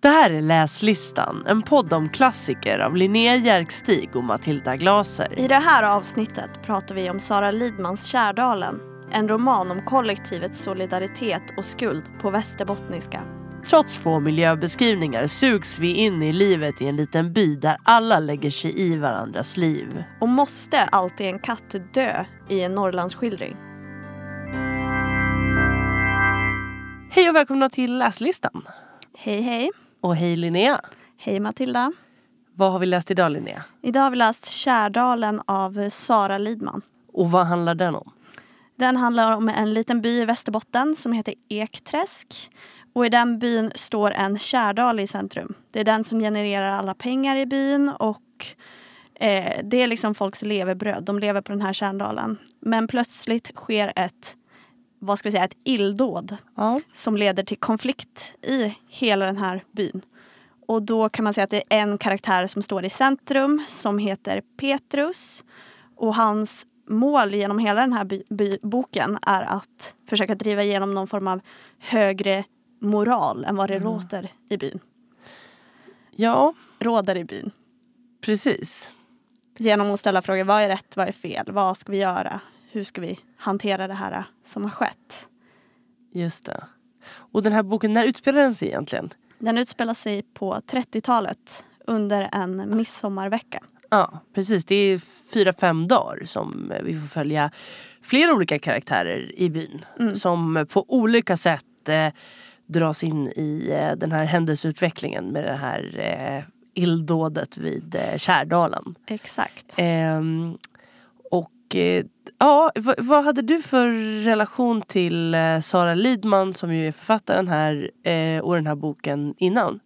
Det här är Läslistan, en podd om klassiker av Linnea Järkstig och Matilda Glaser. I det här avsnittet pratar vi om Sara Lidmans Kärdalen. En roman om kollektivets solidaritet och skuld på västerbottniska. Trots få miljöbeskrivningar sugs vi in i livet i en liten by där alla lägger sig i varandras liv. Och måste alltid en katt dö i en Norrlandsskildring? Hej och välkomna till Läslistan. Hej hej. Och hej Linnea. Hej Matilda. Vad har vi läst idag Linnea? Idag har vi läst Kärdalen av Sara Lidman. Och vad handlar den om? Den handlar om en liten by i Västerbotten som heter Ekträsk. Och i den byn står en kärdal i centrum. Det är den som genererar alla pengar i byn och eh, det är liksom folks levebröd. De lever på den här kärdalen. Men plötsligt sker ett vad ska vi säga, ett illdåd Ja. som leder till konflikt i hela den här byn. Och då kan man säga att det är en karaktär som står i centrum som heter Petrus. Och hans mål genom hela den här by, by, boken är att försöka driva igenom någon form av högre moral än vad det råder i byn. Ja, Råder i byn. precis. Genom att ställa frågor, vad är rätt, vad är fel, vad ska vi göra, hur ska vi hantera det här som har skett. Just det. Och den här boken, när utspelar den sig egentligen? Den utspelar sig på 30-talet under en midsommarvecka. Ja, precis. Det är fyra, fem dagar som vi får följa flera olika karaktärer i byn. Som på olika sätt eh, dras in i eh, den här händelseutvecklingen med det här eh, illdådet vid eh, Kärdalen. Exakt. Ehm, och eh, ja, vad, hade du för relation till eh, Sara Lidman som ju är författaren här eh, och den här boken innan?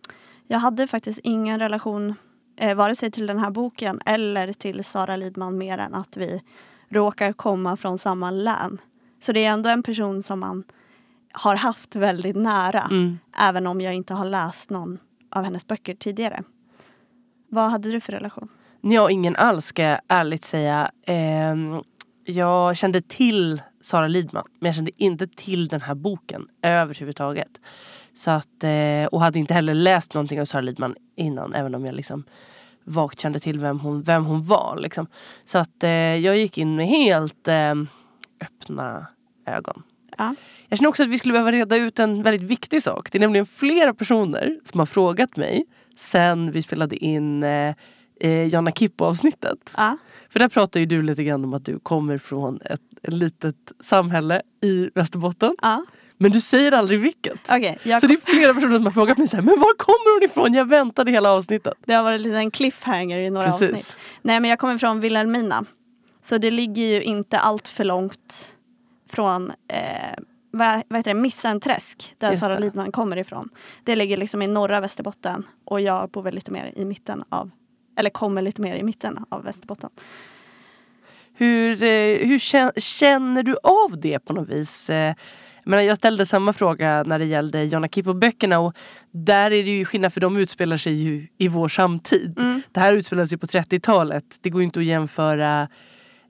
Jag hade faktiskt ingen relation eh, vare sig till den här boken eller till Sara Lidman mer än att vi råkar komma från samma län. Så det är ändå en person som man har haft väldigt nära. Mm. Även om jag inte har läst någon av hennes böcker tidigare. Vad hade du för relation? Jag ingen alls ska jag ärligt säga. Ehm, jag kände till Sara Lidman men jag kände inte till den här boken överhuvudtaget. Så att, eh, och hade inte heller läst någonting av Sara Lidman innan även om jag liksom vagt kände till vem hon, vem hon var. Liksom. Så att eh, jag gick in med helt eh, öppna ögon. Ja. Jag känner också att vi skulle behöva reda ut en väldigt viktig sak. Det är nämligen flera personer som har frågat mig sen vi spelade in eh, eh, Jonna Kippo avsnittet. Ja. För där pratar ju du lite grann om att du kommer från ett, ett litet samhälle i Västerbotten. ja. Men du säger aldrig vilket. Okej, jag Så det är flera personer som har frågat mig så här, men var kommer hon ifrån? Jag väntade hela avsnittet. Det har varit lite en cliffhanger i några Precis. avsnitt. Nej men jag kommer från Vilhelmina. Så det ligger ju inte allt för långt från eh, vad, vad heter det, Missanträsk där Just Sara. Lidman kommer ifrån. Det ligger liksom i norra Västerbotten och jag bor väl lite mer i mitten av, eller kommer lite mer i mitten av Västerbotten. Hur, eh, hur kän- känner du av det på något vis? Eh, jag ställde samma fråga när det gällde Jonna Kippo-böckerna och där är det ju skillnad för de utspelar sig ju i vår samtid. Mm. Det här utspelar sig på 30-talet. Det går ju inte att jämföra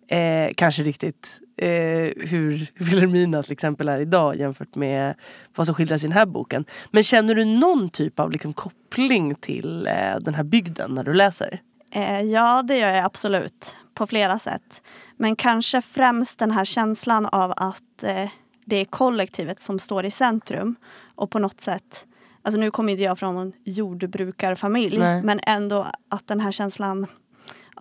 eh, kanske riktigt eh, hur Vilhelmina till exempel är idag jämfört med vad som skildras i den här boken. Men känner du någon typ av liksom, koppling till eh, den här bygden när du läser? Eh, ja, det gör jag absolut. På flera sätt. Men kanske främst den här känslan av att eh, det är kollektivet som står i centrum. Och på något sätt, alltså nu kommer inte jag från en jordbrukarfamilj, Nej. men ändå att den här känslan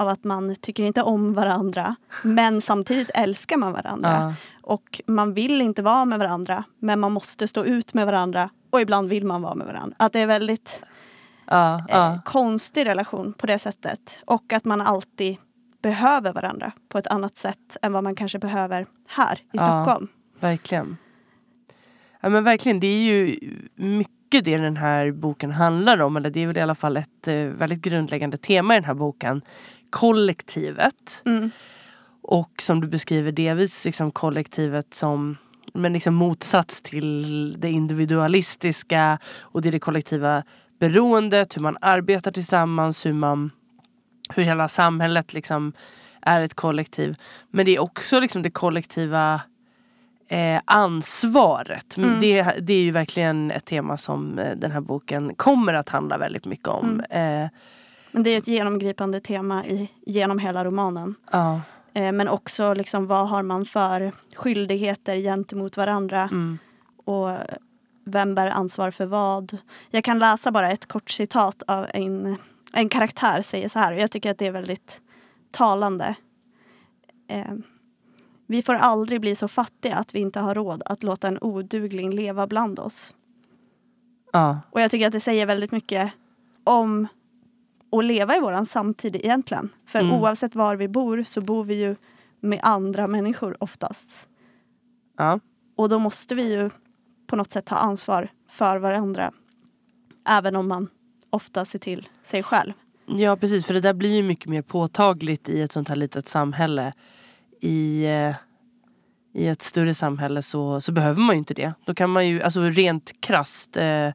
av att man tycker inte om varandra, men samtidigt älskar man varandra. Ja. Och man vill inte vara med varandra, men man måste stå ut med varandra. Och ibland vill man vara med varandra. Att det är väldigt Ja, eh, konstig relation på det sättet. Och att man alltid behöver varandra på ett annat sätt än vad man kanske behöver här i. Stockholm. Verkligen. Ja men verkligen, det är ju mycket det den här boken handlar om. Eller det är väl i alla fall ett eh, väldigt grundläggande tema i den här boken. Kollektivet. Mm. Och som du beskriver delvis liksom kollektivet som men liksom motsats till det individualistiska och det, det kollektiva beroendet, hur man arbetar tillsammans, hur man hur hela samhället liksom är ett kollektiv. Men det är också liksom det kollektiva eh, ansvaret. Mm. Det, det är ju verkligen ett tema som eh, den här boken kommer att handla väldigt mycket om. Eh, Men det är ett genomgripande tema i, genom hela romanen. ja, Eh, men också liksom, vad har man för skyldigheter gentemot varandra mm, och vem bär ansvar för vad. Jag kan läsa bara ett kort citat av en, en karaktär säger så här och jag tycker att det är väldigt talande. Eh, vi får aldrig bli så fattiga att vi inte har råd att låta en odugling leva bland oss. ja, Och jag tycker att det säger väldigt mycket om att leva i våran samtid egentligen. För Mm. oavsett var vi bor så bor vi ju med andra människor oftast. ja. Och då måste vi ju på något sätt ta ansvar för varandra. Även om man ofta ser till sig själv. Ja precis, för det där blir ju mycket mer påtagligt i ett sånt här litet samhälle. I, eh, i ett större samhälle så, så behöver man ju inte det. Då kan man ju, alltså rent krasst, eh,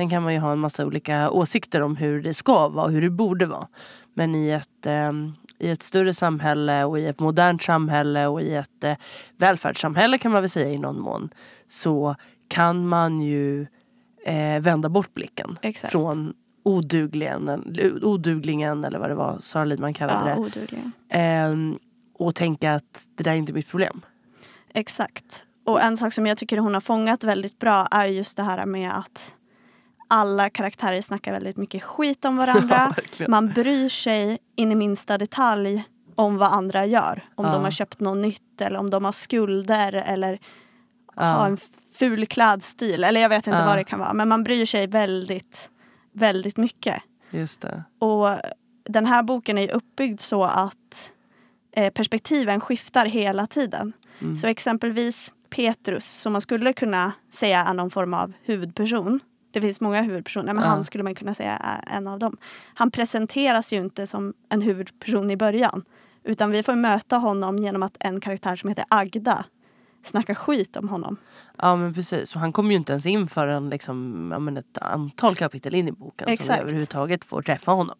sen kan man ju ha en massa olika åsikter om hur det ska vara och hur det borde vara. Men i ett, eh, i ett större samhälle och i ett modernt samhälle och i ett eh, välfärdssamhälle kan man väl säga i någon mån. Så kan man ju eh, vända bort blicken Exakt. från odugligen, eller- oduglingen eller vad det var Sara Lidman kallade Ja, det. Ehm, och tänka att det där är inte mitt problem. Exakt. Och en sak som jag tycker hon har fångat väldigt bra är just det här med att alla karaktärer snackar väldigt mycket skit om varandra. verkligen. Man bryr sig in i minsta detalj om vad andra gör. Om Ja. de har köpt något nytt eller om de har skulder eller Ja. har en ful klädstil. Eller jag vet inte Ja. vad det kan vara. Men man bryr sig väldigt, väldigt mycket. Just det. Och den här boken är uppbyggd så att eh, perspektiven skiftar hela tiden. Mm. Så exempelvis Petrus, som man skulle kunna säga är någon form av huvudperson. Det finns många huvudpersoner, men Ja. han skulle man kunna säga är en av dem. Han presenteras ju inte som en huvudperson i början. Utan vi får möta honom genom att en karaktär som heter Agda snackar skit om honom. Ja men precis. Och han kommer ju inte ens in förrän liksom, ett antal kapitel in i boken som Exakt. vi överhuvudtaget får träffa honom.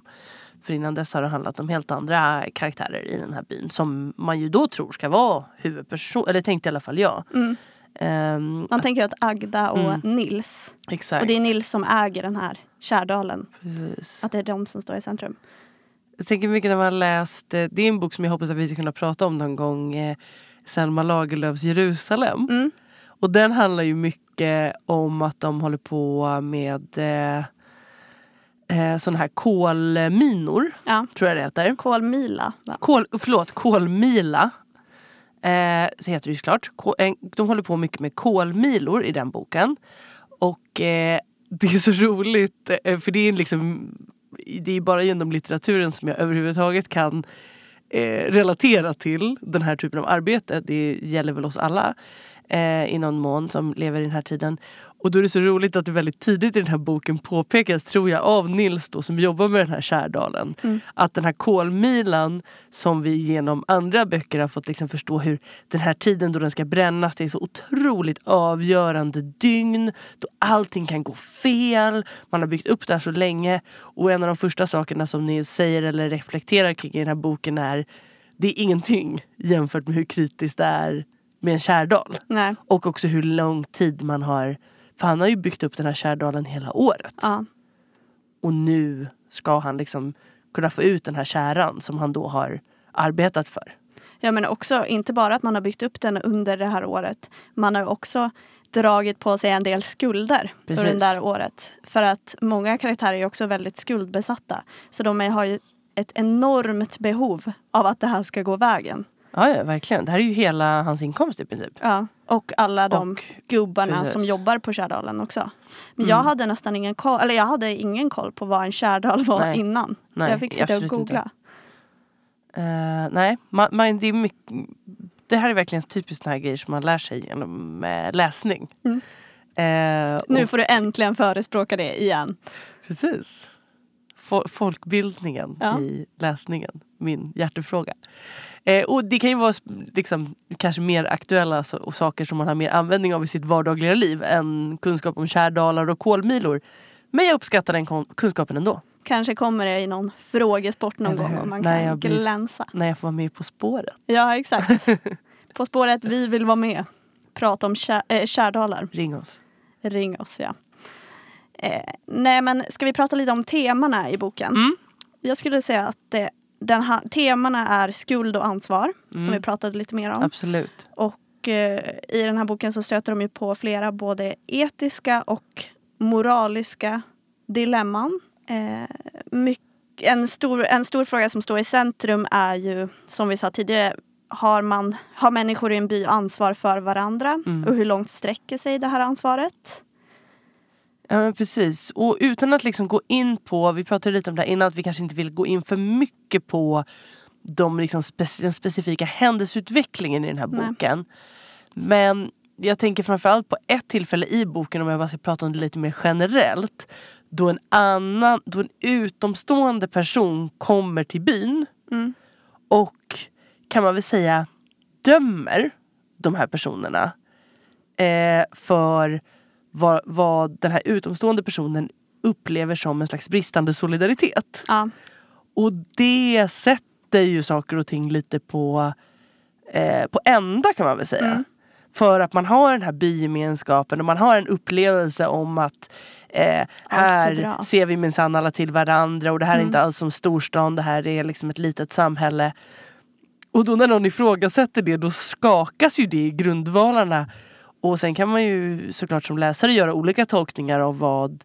För innan dess har det handlat om helt andra karaktärer i den här byn som man ju då tror ska vara huvudperson, eller tänkte i alla fall jag. Mm. Ehm, Man tänker att Agda och Mm. Nils, exakt. och det är Nils som äger den här Kärdalen, Precis. att det är de som står i centrum. Jag tänker mycket när man läst, eh, det är en bok som jag hoppas att vi ska kunna prata om någon gång, eh, Selma Lagerlöfs Jerusalem. Mm. Och den handlar ju mycket om att de håller på med eh, eh, sådana här kolminor, Ja. tror jag det heter. Kolmila. Va? Kol, förlåt, kolmila. Eh, så heter det ju såklart. De håller på mycket med kolmilor i den boken. Och eh, det är så roligt, eh, för det är liksom det är bara genom litteraturen som jag överhuvudtaget kan eh, relatera till den här typen av arbete. Det gäller väl oss alla eh, i någon mån som lever i den här tiden. Och då är det så roligt att det väldigt tidigt i den här boken påpekas, tror jag, av Nils då, som jobbar med den här Kärdalen. Mm. Att den här kolmilan som vi genom andra böcker har fått liksom förstå hur den här tiden då den ska brännas, det är så otroligt avgörande dygn då allting kan gå fel. Man har byggt upp det här så länge. Och en av de första sakerna som Nils säger eller reflekterar kring i den här boken är det är ingenting jämfört med hur kritiskt det är med en kärdal. Nej. Och också hur lång tid man har för han har ju byggt upp den här kärdalen hela året. Ja. Och nu ska han liksom kunna få ut den här käran som han då har arbetat för. Ja men också inte bara att man har byggt upp den under det här året. Man har också dragit på sig en del skulder Precis. under det där året. För att många karaktärer är också väldigt skuldbesatta. Så de har ju ett enormt behov av att det här ska gå vägen. Ja, ja verkligen. Det här är ju hela hans inkomst i princip. Ja. Och alla de Och- gubbarna precis. som jobbar på Kärdalen också. Men Mm. jag hade nästan ingen koll, eller jag hade ingen koll på vad en Kärdal var Nej. innan. Nej, jag fick sitta och googla. Eh, nej, man, man, det, är mycket, det här är verkligen typiskt såna här grejer som man lär sig genom eh, läsning. Mm. Eh, Nu och- får du äntligen förespråka det igen. Precis. Fo- folkbildningen Ja. i läsningen, min hjärtefråga. Eh, och det kan ju vara liksom, kanske mer aktuella och saker som man har mer användning av i sitt vardagliga liv än kunskap om kärdalar och kolmilor. Men jag uppskattar den kunskapen ändå. Kanske kommer det i någon frågesport någon gång och man När kan blir- glänsa. När jag får vara med På spåret. Ja exakt. På spåret, vi vill vara med. prata om kär, äh, kärdalar. Ring oss. Ring oss ja. Eh, nej men ska vi prata lite om temana i boken? Mm. Jag skulle säga att det, den här, temana är skuld och ansvar som Mm. vi pratade lite mer om. Absolut. Och eh, i den här boken så stöter de ju på flera både etiska och moraliska dilemman. Eh, mycket, en, stor, en stor fråga som står i centrum är ju, som vi sa tidigare, har, man, har människor i en by ansvar för varandra? Mm. Och hur långt sträcker sig det här ansvaret? Ja precis. Och utan att liksom gå in på, vi pratade lite om det här innan, att vi kanske inte vill gå in för mycket på de liksom spec- den specifika händelseutvecklingen i den här Nej. boken. Men jag tänker framförallt på ett tillfälle i boken, om jag bara ska prata om det lite mer generellt. Då en annan, då en utomstående person kommer till byn Mm. och kan man väl säga dömer de här personerna eh, för vad, vad den här utomstående personen upplever som en slags bristande solidaritet. Ja, Och det sätter ju saker och ting lite på, eh, på ända kan man väl säga. Mm. För att man har den här bygemenskapen och man har en upplevelse om att eh, här ser vi minsann alla till varandra och det här är Mm. inte alls som storstan, det här är liksom ett litet samhälle. Och då när någon ifrågasätter det då skakas ju det i grundvalarna. Och sen kan man ju såklart som läsare göra olika tolkningar av vad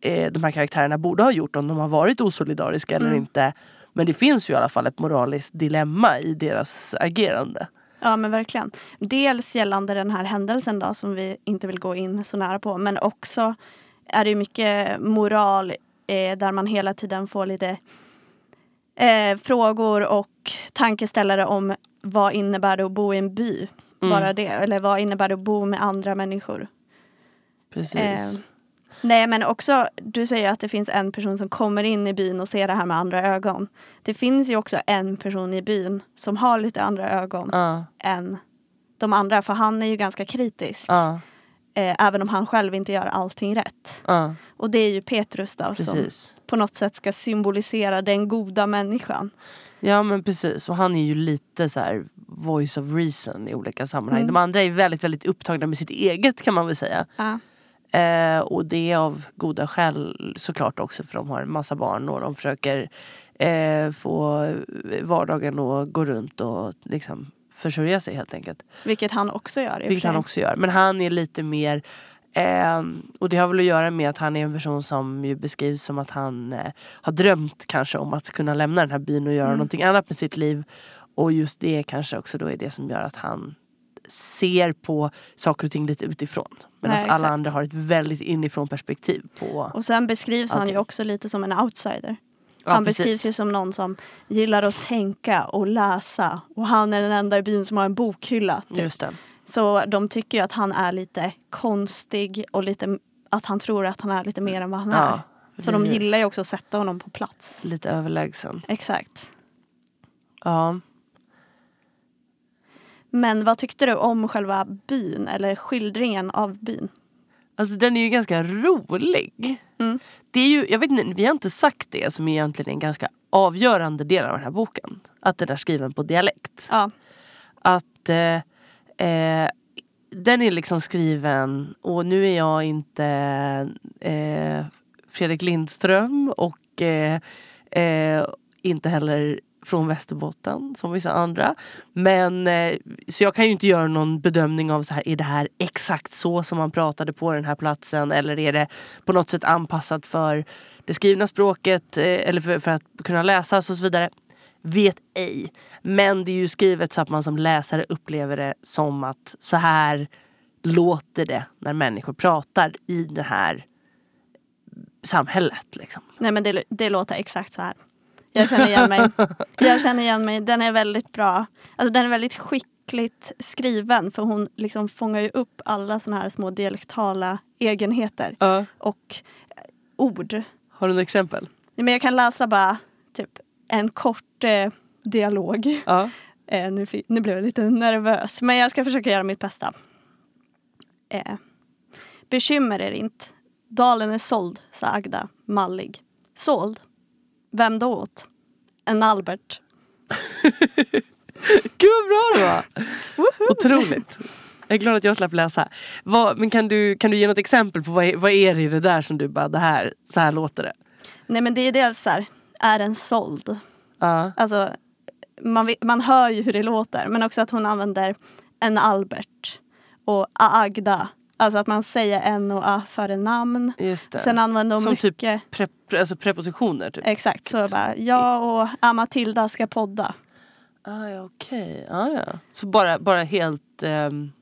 eh, de här karaktärerna borde ha gjort om de har varit osolidariska eller Mm. inte. Men det finns ju i alla fall ett moraliskt dilemma i deras agerande. ja men verkligen. Dels gällande den här händelsen då som vi inte vill gå in så nära på. Men också är det mycket moral eh, där man hela tiden får lite eh, frågor och tankeställare om vad innebär det att bo i en by? Mm. Bara det. Eller vad innebär det att bo med andra människor? Precis. Eh, nej men också, du säger att det finns en person som kommer in i byn och ser det här med andra ögon. Det finns ju också en person i byn som har lite andra ögon Ja, än de andra. För han är ju ganska kritisk. ja, Eh, även om han själv inte gör allting rätt. ja, Och det är ju Petrus då som precis. På något sätt ska symbolisera den goda människan. Ja men precis och han är ju lite så här voice of reason i olika sammanhang. Mm. De andra är väldigt väldigt upptagna med sitt eget kan man väl säga. Ja. Eh, och det är av goda skäl såklart också för de har en massa barn och de försöker eh, få vardagen att gå runt och liksom försörja sig helt enkelt. Vilket han också gör Vilket han också gör. Men han är lite mer Eh, och det har väl att göra med att han är en person som ju beskrivs som att han eh, har drömt kanske om att kunna lämna den här byn och göra Mm. någonting annat med sitt liv. Och just det kanske också då är det som gör att han ser på saker och ting lite utifrån. Medan Nej, alla andra har ett väldigt inifrån perspektiv på... Och sen beskrivs han ju Allting. också lite som en outsider. Ja, han precis. beskrivs ju som någon som gillar att tänka och läsa. Och han är den enda i byn som har en bokhylla. Typ. Just det. Så de tycker ju att han är lite konstig och lite, att han tror att han är lite mer än vad han är. Ja, Så de precis. gillar ju också att sätta honom på plats. Lite överlägsen. Exakt. Ja. Men vad tyckte du om själva byn eller skildringen av byn? Alltså den är ju ganska rolig. Mm. Det är ju, jag vet inte, vi har inte sagt det som egentligen är en ganska avgörande del av den här boken. Att den är skriven på dialekt. Ja, Att eh, eh, den är liksom skriven och nu är jag inte eh, Fredrik Lindström och eh, eh, inte heller från Västerbotten som vissa andra. Men eh, så jag kan ju inte göra någon bedömning av så här, är det här exakt så som man pratade på den här platsen eller är det på något sätt anpassat för det skrivna språket eh, eller för, för att kunna läsas och så vidare. Vet ej. Men det är ju skrivet så att man som läsare upplever det som att så här låter det när människor pratar i det här samhället. Liksom. nej men det, det låter exakt så här. Jag känner igen mig. Jag känner igen mig. Den är väldigt bra. Alltså den är väldigt skickligt skriven för hon liksom fångar ju upp alla såna här små dialektala egenheter och eh, ord. Har du något exempel? Men jag kan läsa bara typ en kort eh, dialog. Ja. Eh, nu, nu blev jag lite nervös, men jag ska försöka göra mitt bästa. Eh, bekymmer er inte. Dalen är såld, sa Agda, mallig. Såld? Vem då åt? En Albert. Gud vad bra det var! Otroligt. Jag är glad att jag slapp läsa. Vad, men kan du, kan du ge något exempel på vad, är- vad är det i det där som du bara, det här, så här låter det? Nej men det är dels så här, är den såld? Ja, Alltså, man, man hör ju hur det låter men också att hon använder en Albert och Agda. Alltså att man säger en och a före namn. Sen använder hon Som typ mycket, Pre, pre, alltså prepositioner typ. exakt så bara, jag och Amatilda ska podda. Ah, ja, okej. Ah, ja. Så bara, bara helt ehm,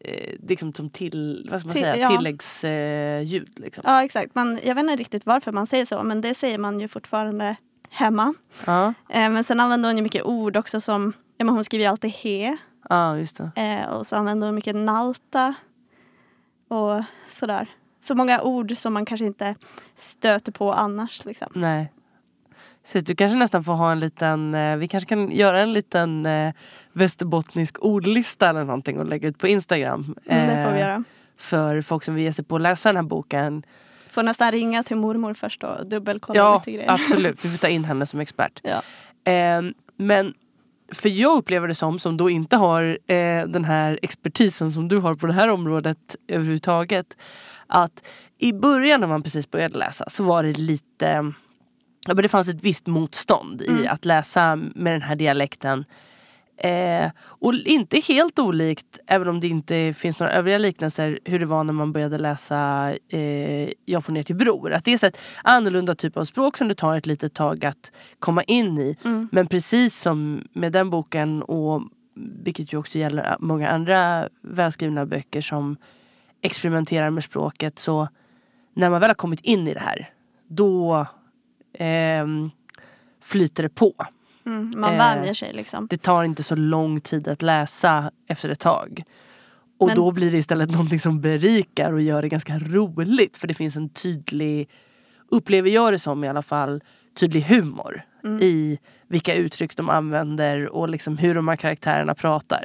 eh, liksom som till, vad ska man Till- säga, ja. tilläggsljud. Eh, ljud, liksom. Ja exakt, man, jag vet inte riktigt varför man säger så men det säger man ju fortfarande hemma. Ja, Eh, men sen använder hon ju mycket ord också som, ja, men hon skriver ju alltid he. ah, just det. Eh, och så använder hon mycket nalta. Och sådär. Så många ord som man kanske inte stöter på annars. Liksom. Nej. Så du kanske nästan får ha en liten, eh, vi kanske kan göra en liten eh, västerbottnisk ordlista eller någonting och lägga ut på Instagram. Mm, det får vi eh, göra. För folk som vill ge sig på att läsa den här boken. Får nästan ringa till mormor först och dubbelkolla Ja, lite grejer. absolut. Vi får ta in henne som expert. Ja. Eh, men för jag upplever det som, som då inte har den här expertisen som du har på det här området överhuvudtaget. Att i början när man precis började läsa så var det lite Ja, men det fanns ett visst motstånd i Mm. att läsa med den här dialekten. Eh, och inte helt olikt, även om det inte finns några övriga liknelser, hur det var när man började läsa eh, Jag får ner till Bror. Att det är så ett annorlunda typ av språk som det tar ett litet tag att komma in i. Mm. Men precis som med den boken, och vilket ju också gäller många andra välskrivna böcker som experimenterar med språket, så när man väl har kommit in i det här, då ehm, flyter det på. Mm, man Eh, vänjer sig liksom. Det tar inte så lång tid att läsa efter ett tag. Och Men- då blir det istället någonting som berikar och gör det ganska roligt. För det finns en tydlig, upplever jag det som i alla fall, tydlig humor Mm. i vilka uttryck de använder och liksom hur de här karaktärerna pratar.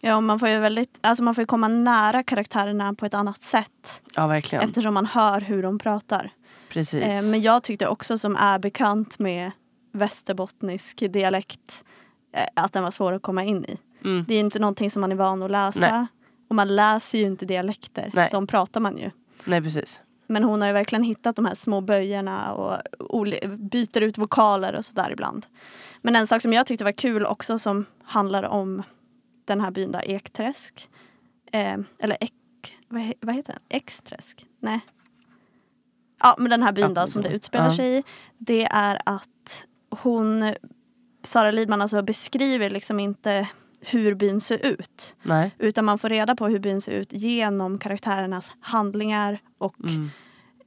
Ja, man får ju väldigt, alltså man får komma nära karaktärerna på ett annat sätt. Ja verkligen. Eftersom man hör hur de pratar. Precis. Eh, men jag tyckte också som är bekant med västerbottnisk dialekt eh, att den var svår att komma in i. mm. Det är inte någonting som man är van att läsa. Nej. Och man läser ju inte dialekter. Nej. De pratar man ju. Nej precis. Men hon har ju verkligen hittat de här små böjerna och byter ut vokaler och sådär ibland. Men en sak som jag tyckte var kul också som handlar om den här byn där, Ekträsk. Eh, eller Ek, vad, vad heter den? Exträsk? Nej. Ja men den här byn då som det utspelar sig i. Det är att hon, Sara Lidman alltså beskriver liksom inte hur byn ser ut. Nej. Utan man får reda på hur byn ser ut genom karaktärernas handlingar och Mm.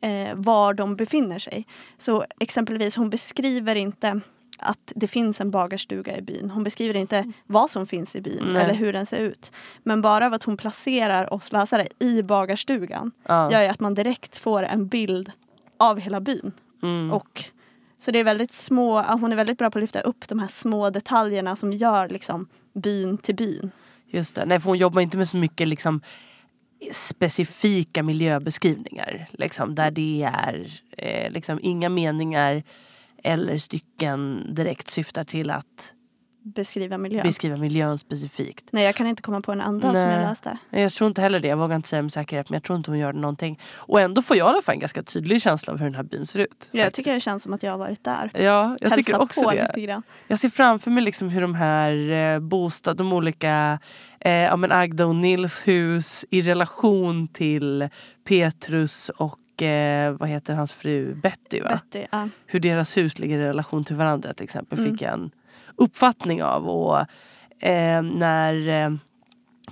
eh, var de befinner sig. Så exempelvis hon beskriver inte att det finns en bagarstuga i byn. Hon beskriver inte vad som finns i byn Nej. eller hur den ser ut. Men bara av att hon placerar oss läsare i bagarstugan Ja. gör att man direkt får en bild av hela byn. Mm. Och, så det är väldigt små, hon är väldigt bra på att lyfta upp de här små detaljerna som gör liksom byn till byn. Just det. Nej, för hon jobbar inte med så mycket liksom, specifika miljöbeskrivningar. Liksom, där det är eh, liksom, inga meningar eller stycken direkt syftar till att Beskriva miljön. beskriva miljön specifikt. Nej jag kan inte komma på en enda som jag läste. Jag tror inte heller det, jag vågar inte säga med säkerhet men jag tror inte hon gör någonting. Och ändå får jag i alla fall en ganska tydlig känsla av hur den här byn ser ut. Ja, jag faktiskt. tycker det känns som att jag har varit där. Ja, jag tycker Hälsa också på det. lite grann. Jag ser framför mig liksom hur de här eh, bostad, de olika eh, ja, men Agda och Nils hus i relation till Petrus och eh, vad heter hans fru Betty va? Betty, ja. Hur deras hus ligger i relation till varandra till exempel Mm. fick jag en uppfattning av. Och eh, när eh,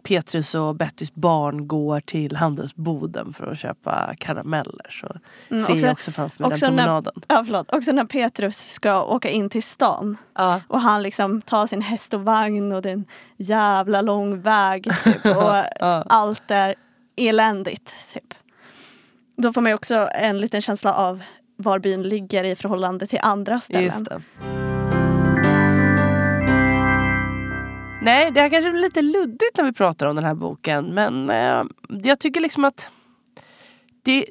Petrus och Bettys barn går till handelsboden för att köpa karameller så Mm, ser också, jag också framför mig också den när- promenaden. ja, förlåt. Också när Petrus ska åka in till stan Ja. och han liksom tar sin häst och vagn och det är en jävla lång väg typ, och Ja. allt är eländigt. Typ. Då får man också en liten känsla av var byn ligger i förhållande till andra ställen. Nej, det här kanske blir lite luddigt när vi pratar om den här boken men eh, jag tycker liksom att det,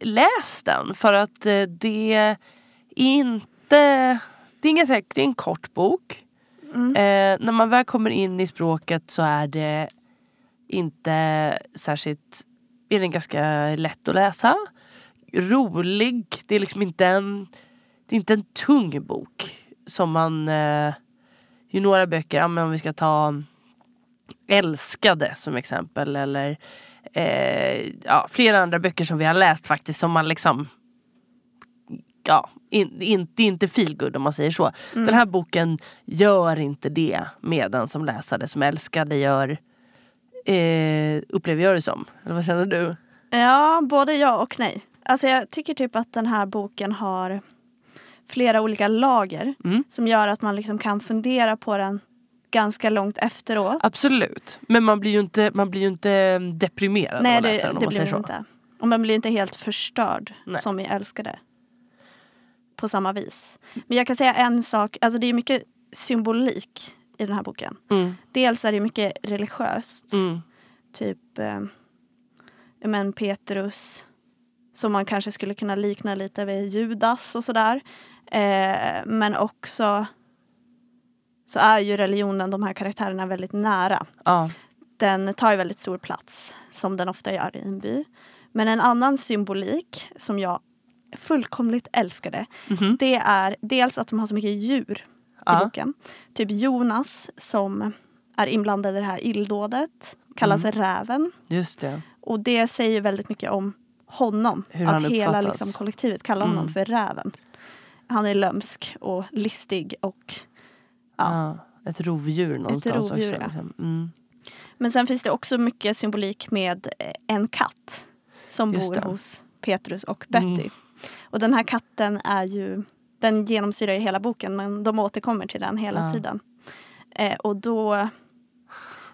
läs den för att eh, det är inte det är, här- det är en kort bok. Mm. Eh, när man väl kommer in i språket så är det inte särskilt, är den ganska lätt att läsa. Rolig, det är liksom inte en, det är inte en tung bok. Som man, eh, ju några böcker, ja, men om vi ska ta Älskade som exempel eller eh, ja, flera andra böcker som vi har läst faktiskt som man liksom ja, in, in, det är inte feelgood om man säger så. Mm. Den här boken gör inte det med den som läsare som älskade gör eh, upplever jag det som. Eller vad känner du? Ja, både ja och nej. Alltså jag tycker typ att den här boken har flera olika lager Mm. som gör att man liksom kan fundera på den ganska långt efteråt. Absolut. Men man blir ju inte, man blir ju inte deprimerad Nej, av att det, läsa den om det man blir säger så. inte. Och man blir inte helt förstörd Nej. som vi älskade. På samma vis. Men jag kan säga en sak, alltså det är mycket symbolik i den här boken. Mm. Dels är det mycket religiöst. Mm. Typ eh, men Petrus. Som man kanske skulle kunna likna lite vid Judas och sådär. Eh, men också så är ju religionen de här karaktärerna väldigt nära. Ja. Den tar ju väldigt stor plats som den ofta gör i en by. Men en annan symbolik som jag fullkomligt älskade. Mhm. Det är dels att de har så mycket djur i boken. Typ Jonas som är inblandad i det här illdådet. Kallas Mm. Räven. Just det. Och det säger väldigt mycket om honom. Hur att hela liksom, kollektivet kallar honom Mm. för Räven. Han är lömsk och listig och Ja. Ja. Ett rovdjur någonstans rovdjur, också. ja. Liksom. Mm. Men sen finns det också mycket symbolik med eh, en katt som Just bor det. hos Petrus och Betty. Mm. Och den här katten är ju, den genomsyrar ju hela boken men de återkommer till den hela Ja. tiden. Eh, och då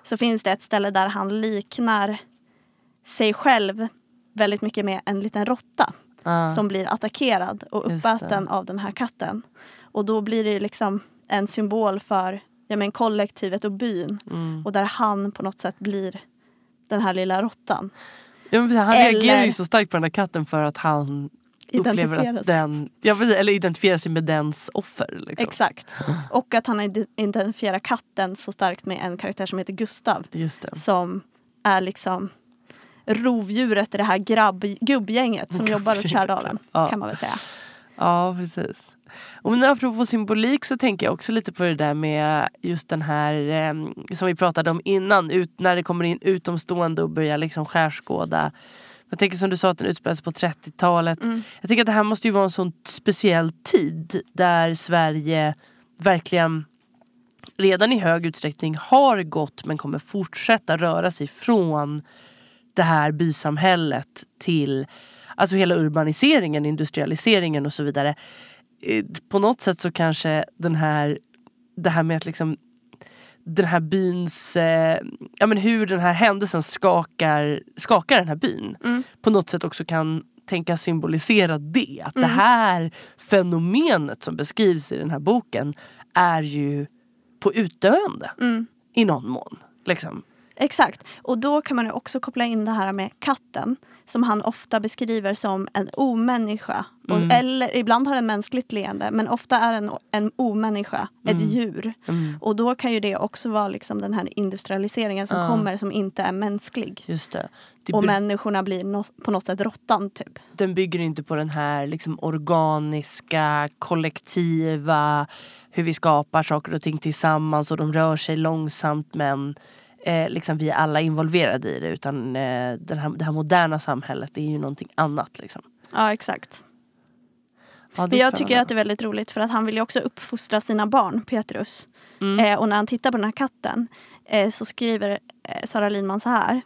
så finns det ett ställe där han liknar sig själv väldigt mycket med en liten råtta Ja. som blir attackerad och uppäten av den här katten. Och då blir det liksom en symbol för ja, men kollektivet och byn. Mm. Och där han på något sätt blir den här lilla råttan. Ja, han Eller- reagerar ju så starkt på den där katten för att han upplever att den, ja, eller identifierar sig med dens offer. Liksom. Exakt. Och att han ide- identifierar katten så starkt med en karaktär som heter Gustav. Som är liksom rovdjuret i det här grabb, gubbgänget som jobbar åt Kärdalen. ja. Kan man väl säga. Ja, precis. Och men apropå symbolik så tänker jag också lite på det där med just den här eh, som vi pratade om innan, ut, när det kommer in utomstående och börjar liksom skärskåda. Jag tänker som du sa att den utspelar sig på 30-talet. Mm. Jag tänker att det här måste ju vara en sån speciell tid där Sverige verkligen redan i hög utsträckning har gått men kommer fortsätta röra sig från det här bysamhället till alltså hela urbaniseringen, industrialiseringen och så vidare. Eh, På något sätt så kanske den här, det här med att liksom den här byns, eh, ja men hur den här händelsen skakar, skakar den här byn. Mm. På något sätt också kan tänka symbolisera det. Att det Mm. här fenomenet som beskrivs i den här boken är ju på utdöende Mm. i någon mån. Liksom. Exakt. Och då kan man också koppla in det här med katten som han ofta beskriver som en omänniska. Och, Mm. Eller ibland har den mänskligt leende men ofta är den en omänniska, ett Mm. djur. Mm. Och då kan ju det också vara liksom den här industrialiseringen som Ja. kommer som inte är mänsklig. Just det. det Och människorna blir nå- på något sätt råttan typ. den bygger inte på den här liksom organiska, kollektiva, hur vi skapar saker och ting tillsammans och de rör sig långsamt men eh, liksom vi är alla involverade i det. Utan eh, den här, det här moderna samhället det är ju någonting annat. Liksom. Ja exakt. Ja, Men jag tycker att det är väldigt roligt för att han vill ju också uppfostra sina barn, Petrus. Mm. Eh, och när han tittar på den här katten eh, så skriver eh, Sara Linman så här.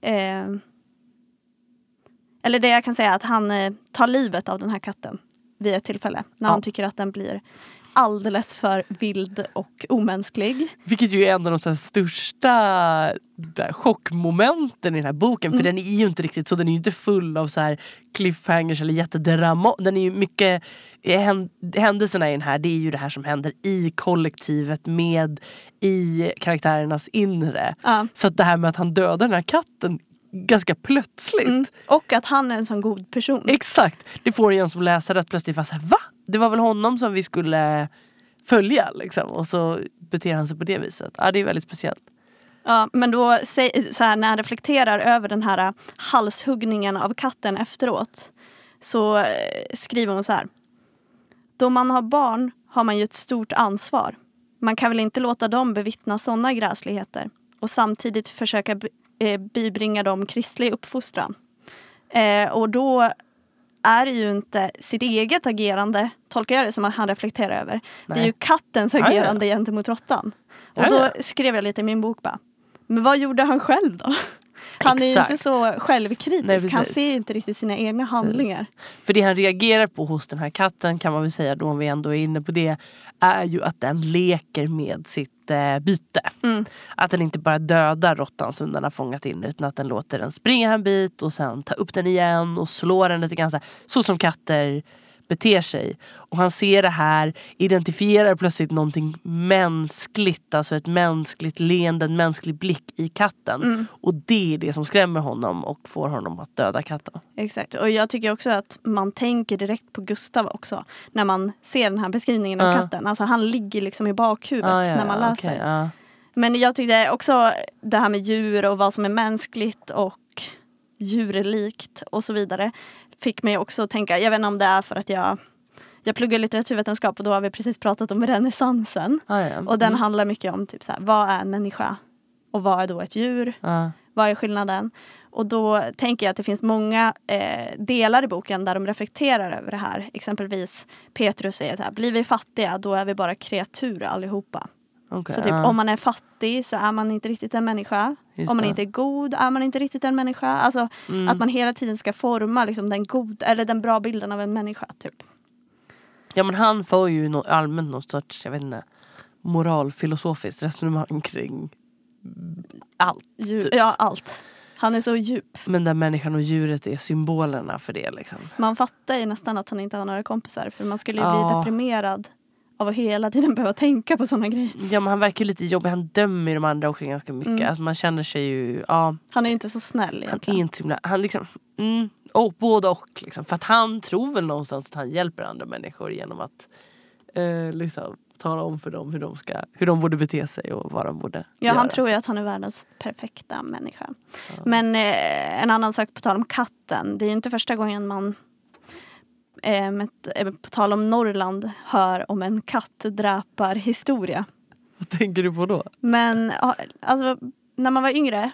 Eh, eller det jag kan säga är att han eh, tar livet av den här katten vid ett tillfälle. När Ja. han tycker att den blir alldeles för vild och omänsklig. Vilket ju är en av de största chockmomenten i den här boken. För Mm. den är ju inte riktigt så, den är ju inte full av så här cliffhangers eller jättedrama. Den är ju mycket, eh, hän- händelserna i den här det är ju det här som händer i kollektivet med i karaktärernas inre. Ja. Så att det här med att han dödar den här katten ganska plötsligt. Mm. Och att han är en sån god person. Exakt! Det får en som läsare att plötsligt vara såhär, va? Det var väl honom som vi skulle följa liksom. Och så beter han sig på det viset. Ja det är väldigt speciellt. Ja, men då så här, när han reflekterar över den här äh, halshuggningen av katten efteråt så äh, skriver hon så här. Då man har barn har man ju ett stort ansvar. Man kan väl inte låta dem bevittna sådana gräsligheter och samtidigt försöka eh, bibringa dem kristlig uppfostran. Eh, och då är ju inte sitt eget agerande, tolkar jag det som att han reflekterar över. Det är Nej. ju kattens ja. agerande gentemot råttan. Och Ja, då ja. skrev jag lite i min bok bara, men vad gjorde han själv då? Han är ju Exakt. inte så självkritisk, Nej, han precis. ser inte riktigt sina egna handlingar. För det han reagerar på hos den här katten kan man väl säga då om vi ändå är inne på det. Är ju att den leker med sitt byte. Mm. Att den inte bara dödar råttan som den har fångat in utan att den låter den springa en bit och sen ta upp den igen och slå den lite grann. Så, här, så som katter beter sig. Och han ser det här, identifierar plötsligt någonting mänskligt, alltså ett mänskligt leende, en mänsklig blick i katten. Mm. Och det är det som skrämmer honom och får honom att döda katten. Exakt, och jag tycker också att man tänker direkt på Gustav också. När man ser den här beskrivningen av Ja. katten. Alltså han ligger liksom i bakhuvudet Ah, ja, när man läser. okej, ja. Men jag tyckte också det här med djur och vad som är mänskligt och djurlikt och så vidare fick mig också att tänka, jag vet inte om det är för att jag jag pluggar litteraturvetenskap och då har vi precis pratat om renässansen. Ah, ja. Och den Mm. handlar mycket om typ så här, vad är en människa? Och vad är då ett djur? Ja. Vad är skillnaden? Och då tänker jag att det finns många eh, delar i boken där de reflekterar över det här. Exempelvis Petrus säger så här, blir vi fattiga då är vi bara kreatur allihopa. Okej, Så typ ja. om man är fattig så är man inte riktigt en människa. Just om man det. inte är god är man inte riktigt en människa. Alltså Mm. att man hela tiden ska forma liksom, den, god, eller den bra bilden av en människa. Typ. Ja men han får ju no allmänt någon sorts, jag vet inte, moralfilosofiskt resonemang kring allt. Djur, Typ. ja, allt. Han är så djup. Men där människan och djuret är symbolerna för det liksom. Man fattar ju nästan att han inte har några kompisar. För man skulle ju Ja. bli deprimerad av att hela tiden behöva tänka på sådana grejer. Ja men han verkar ju lite jobbig, han dömer de andra också ganska mycket. Mm. Alltså, man känner sig ju, ja Han är ju inte så snäll han är egentligen. inte så himla, han liksom, mm, och både och liksom. För att han tror väl någonstans att han hjälper andra människor genom att eh, liksom tala om för dem hur de, ska, hur de borde bete sig och vad de borde Ja, göra. han tror ju att han är världens perfekta människa. Ja. Men eh, en annan sak på tal om katten. Det är inte första gången man eh, med, eh, på tal om Norrland hör om en kattdräparhistoria. Vad tänker du på då? Men ja, alltså, när man var yngre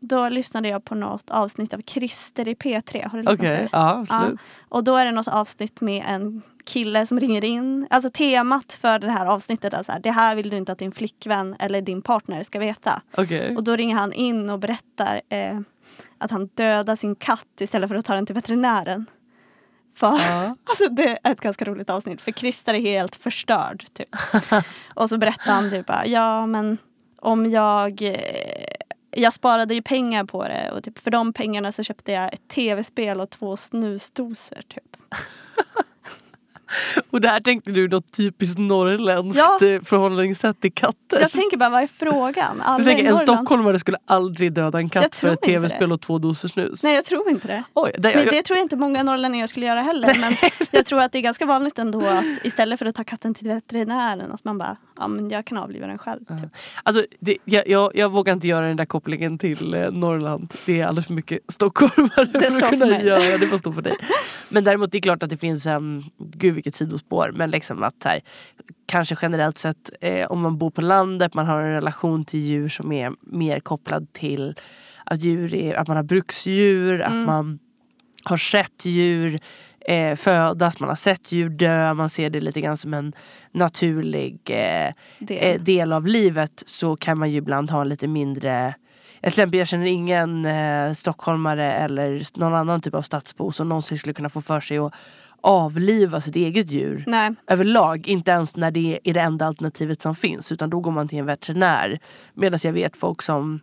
då lyssnade jag på något avsnitt av Christer i P3. Har du lyssnat Okej, på det? ja absolut. Och då är det något avsnitt med en kille som ringer in. Alltså temat för det här avsnittet är så här, det här vill du inte att din flickvän eller din partner ska veta. Okej. Och då ringer han in och berättar eh, att han dödar sin katt istället för att ta den till veterinären. För, Ja. alltså det är ett ganska roligt avsnitt för Christer är helt förstörd. Typ. och så berättar han typ ja men om jag eh, jag sparade ju pengar på det och typ för de pengarna så köpte jag ett tv-spel och två snusdosor. Typ. Och där tänkte du något typiskt norrländskt Ja. eh, förhållningssätt till katter. Jag tänker bara, vad är frågan? Alla tänker, en stockholmare skulle aldrig döda en katt för ett tv-spel det. och två doser snus. Nej jag tror inte det. Oj, det, Men jag, det tror jag inte många norrlänningar skulle göra heller. Men jag tror att det är ganska vanligt ändå att istället för att ta katten till veterinären att man bara, ja men jag kan avliva den själv. Typ. alltså, det, jag, jag, jag vågar inte göra den där kopplingen till eh, Norrland. Det är alldeles för mycket stockholmare Det för att för kunna mig. göra det. får stå för dig. Men däremot det är klart att det finns en, gud vilket sidospår, men liksom att här, kanske generellt sett eh, om man bor på landet, man har en relation till djur som är mer kopplad till att, djur är, att man har bruksdjur, att Mm. man har sett djur eh, födas, man har sett djur dö, man ser det lite grann som en naturlig eh, Det. eh, del av livet så kan man ju ibland ha lite mindre exempel, jag känner ingen eh, stockholmare eller någon annan typ av stadsbo som någonsin skulle kunna få för sig att avliva sitt eget djur Nej, överlag. Inte ens när det är det enda alternativet som finns utan då går man till en veterinär. Medan jag vet folk som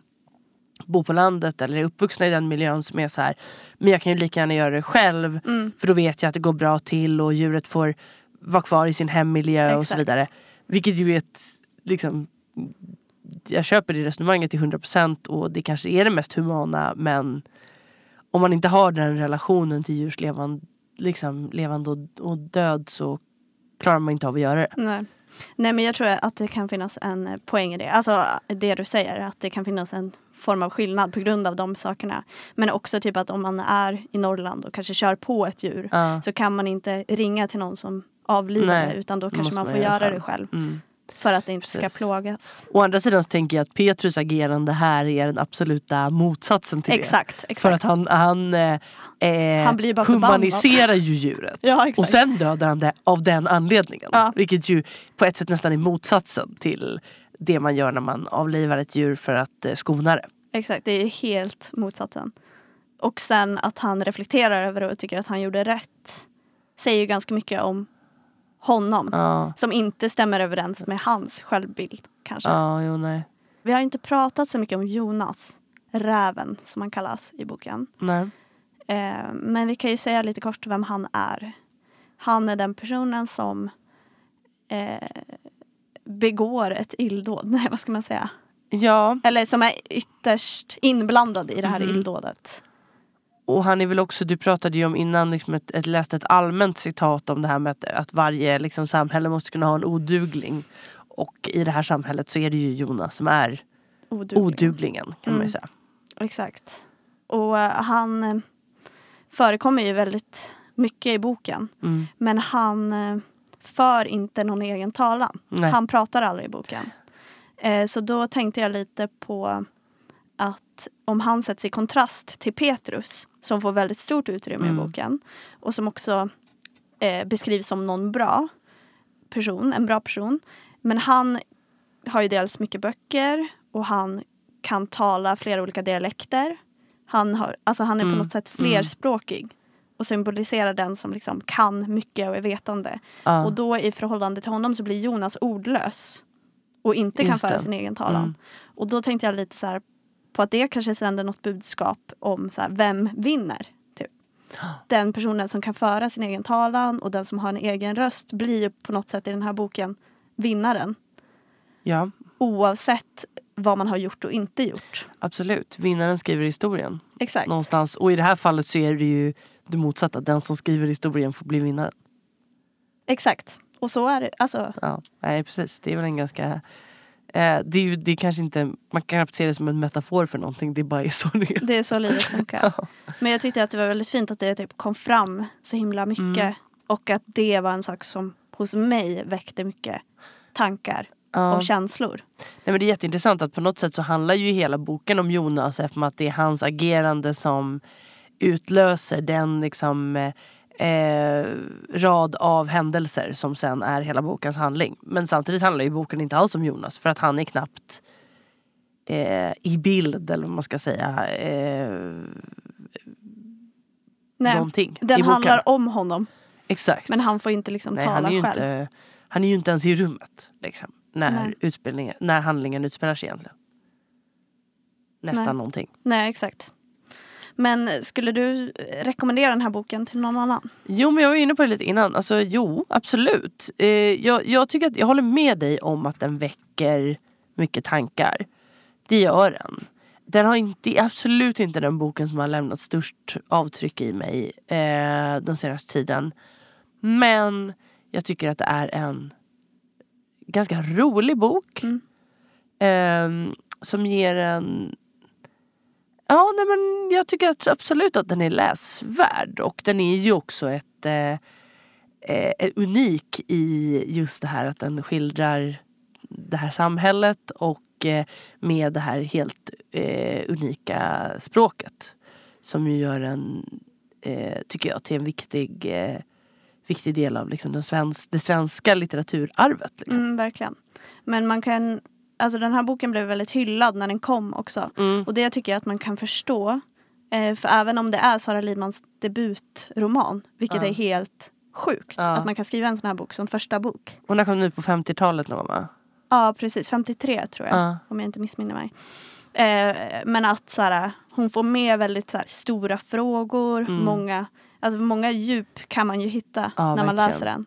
bor på landet eller är uppvuxna i den miljön som är så här men jag kan ju lika gärna göra det själv mm, för då vet jag att det går bra till och djuret får vara kvar i sin hemmiljö och så Exakt. vidare. Vilket ju är ett, liksom, jag köper det resonemanget till 100% och det kanske är det mest humana men om man inte har den relationen till djurs levande, liksom, levande och, och död så klarar man inte av att göra det. nej. Nej men jag tror att det kan finnas en poäng i det. Alltså det du säger, att det kan finnas en form av skillnad på grund av de sakerna. Men också typ att om man är i Norrland och kanske kör på ett djur Ja. så kan man inte ringa till någon som det utan då kanske man man får göra göra själv. det själv. Mm. För att det inte ska Precis. plågas. Å andra sidan så tänker jag att Petrus agerande här är den absoluta motsatsen till det. Exakt, exakt. För att han, han, eh, eh, Han blir bara humaniserar ju djuret. ja, exakt. Och sen dödar han det av den anledningen. Ja. Vilket ju på ett sätt nästan är motsatsen till det man gör när man avlivar ett djur för att eh, skona det. Exakt, det är helt motsatsen. Och sen att han reflekterar över det och tycker att han gjorde rätt säger ju ganska mycket om honom. Ja, Som inte stämmer överens med hans självbild kanske. ja jo nej. Vi har inte pratat så mycket om Jonas, räven som han kallas i boken. nej. Eh, men vi kan ju säga lite kort vem han är. Han är den personen som eh, begår ett illdåd. Nej, vad ska man säga? Ja, Eller som är ytterst inblandad i det här Mhm. illdådet. och han är väl också, du pratade ju om innan, liksom ett, ett, läste ett allmänt citat om det här med att, att varje liksom, samhälle måste kunna ha en odugling. Och i det här samhället så är det ju Jonas som är Oduglig. oduglingen kan man Mm. ju säga. Exakt. Och eh, han eh, förekommer ju väldigt mycket i boken. Mm. Men han eh, för inte någon egen talan. Nej. Han pratar aldrig i boken. Eh, så då tänkte jag lite på att om han sätts i kontrast till Petrus som får väldigt stort utrymme Mm. i boken och som också eh, beskrivs som någon bra person, en bra person. Men han har ju dels mycket böcker och han kan tala flera olika dialekter. Han, har, alltså han är Mm. på något sätt Mm. Och symboliserar den som liksom kan mycket och är vetande. Ja. Och då i förhållande till honom så blir Jonas ordlös och inte kan Just föra det. sin egen talan. Mm. Och då tänkte jag lite så här på att det kanske sänder något budskap om så här, vem vinner. Typ. Den personen som kan föra sin egen talan och den som har en egen röst blir ju på något sätt i den här boken vinnaren. ja, Oavsett vad man har gjort och inte gjort. absolut. Vinnaren skriver historien. Exakt. någonstans. Och i det här fallet så är det ju det motsatta. Den som skriver historien får bli vinnaren. Exakt. Och så är det. Alltså, Ja, nej precis. Det är väl en ganska... Eh, det är ju det är kanske inte... Man kan knappt se det som en metafor för någonting. Det bara är så det är. det är så livet funkar. Men jag tyckte att det var väldigt fint att det typ kom fram så himla mycket. Mm. Och att det var en sak som hos mig väckte mycket tankar Ja. och känslor. Nej, men det är jätteintressant att på något sätt så handlar ju hela boken om Jonas eftersom att det är hans agerande som utlöser den liksom eh, eh, rad av händelser som sen är hela bokens handling. Men samtidigt handlar ju boken inte alls om Jonas för att han är knappt eh, i bild eller vad man ska säga. Eh, Nej, någonting i den boken. handlar om honom. Exakt. Men han får inte liksom Nej, tala han, är ju själv. inte, han är ju inte ens i rummet liksom, när, Nej. när handlingen utspelar sig egentligen. Nästan Nej. någonting. Nej, exakt. Men skulle du rekommendera den här boken till någon annan? Jo men jag var inne på det lite innan. Alltså jo absolut. Eh, jag, jag tycker att jag håller med dig om att den väcker mycket tankar. Det gör den. Den har inte, absolut inte den boken som har lämnat störst avtryck i mig eh, den senaste tiden. Men jag tycker att det är en ganska rolig bok. Mm. Eh, som ger en Ja, nej men jag tycker att absolut att den är läsvärd och den är ju också ett eh, eh, eh, unik i just det här att den skildrar det här samhället och eh, med det här helt eh, unika språket. Som ju gör den eh, tycker jag, till en viktig, eh, viktig del av liksom den svensk, det svenska litteraturarvet. Liksom. Mm, verkligen. Men man kan, alltså den här boken blev väldigt hyllad när den kom också. Mm. Och det tycker jag att man kan förstå. Eh, för även om det är Sara Lidmans debutroman, vilket Ja. är helt sjukt. Ja. Att man kan skriva en sån här bok som första bok. När kom ut på 50-talet någon va? Ja, precis. 53 tror jag. Ja. Om jag inte missminner mig. Eh, men att så hon får med väldigt så stora frågor. Mm. Många, alltså, många djup kan man ju hitta när man verkligen. läser den.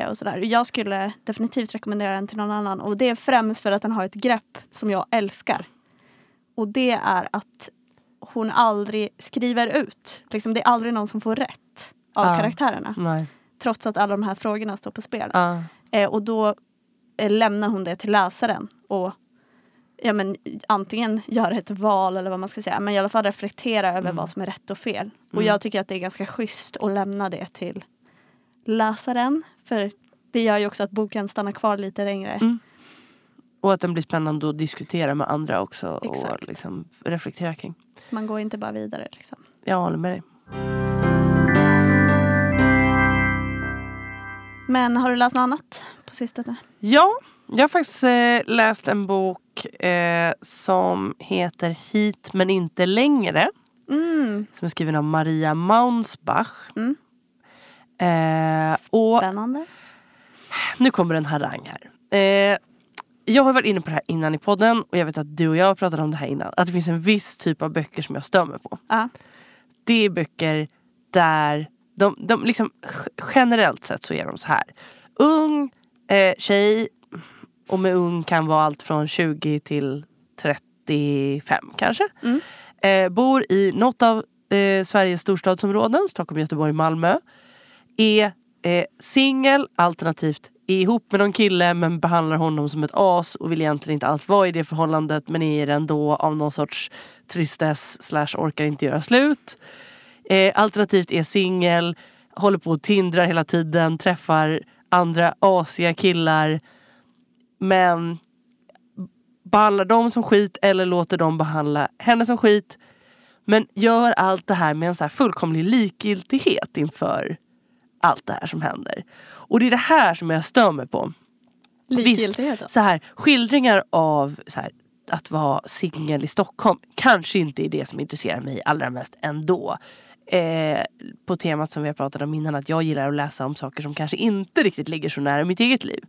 Eh, och så där. Jag skulle definitivt rekommendera den till någon annan. Och det är främst för att den har ett grepp som jag älskar. Och det är att hon aldrig skriver ut. Liksom, det är aldrig någon som får rätt av Ja. karaktärerna. Nej. Trots att alla de här frågorna står på spel. Ja. Eh, och då eh, lämnar hon det till läsaren och ja, men, antingen göra ett val eller vad man ska säga men i alla fall reflektera över Mm. vad som är rätt och fel. Och Mm. jag tycker att det är ganska schysst att lämna det till läsaren för det gör ju också att boken stannar kvar lite längre. Mm. Och att den blir spännande att diskutera med andra också och Exakt. liksom reflektera kring. Man går inte bara vidare. Liksom. Jag håller med dig. Men har du läst något annat på sistone? Ja, jag har faktiskt eh, läst en bok eh, som heter Hit men inte längre. Mm, Som är skriven av Maria Maunsbach. Mm. Eh, och spännande. nu kommer en harang här. Eh, jag har varit inne på det här innan i podden och jag vet att du och jag har pratat om det här innan. Att det finns en viss typ av böcker som jag stör mig på. Ja. Det är böcker där de, de liksom, generellt sett så är de så här. Ung eh, tjej och med ung kan vara allt från 20 till 35 kanske. Mm. Eh, bor i något av eh, Sveriges storstadsområden, Stockholm, Göteborg, Malmö. Är eh, singel alternativt är ihop med någon kille men behandlar honom som ett as och vill egentligen inte alls vara i det förhållandet men är i det ändå av någon sorts tristess slash orkar inte göra slut. Eh, alternativt är singel, håller på och tindrar hela tiden, träffar andra asiga killar men behandlar dem som skit eller låter dem behandla henne som skit. Men gör allt det här med en så här fullkomlig likgiltighet inför allt det här som händer. Och det är det här som jag stör mig på. Likgiltigheten. Så här, skildringar av så här, att vara singel i Stockholm kanske inte är det som intresserar mig allra mest ändå. Eh, på temat som vi har pratat om innan att jag gillar att läsa om saker som kanske inte riktigt ligger så nära mitt eget liv.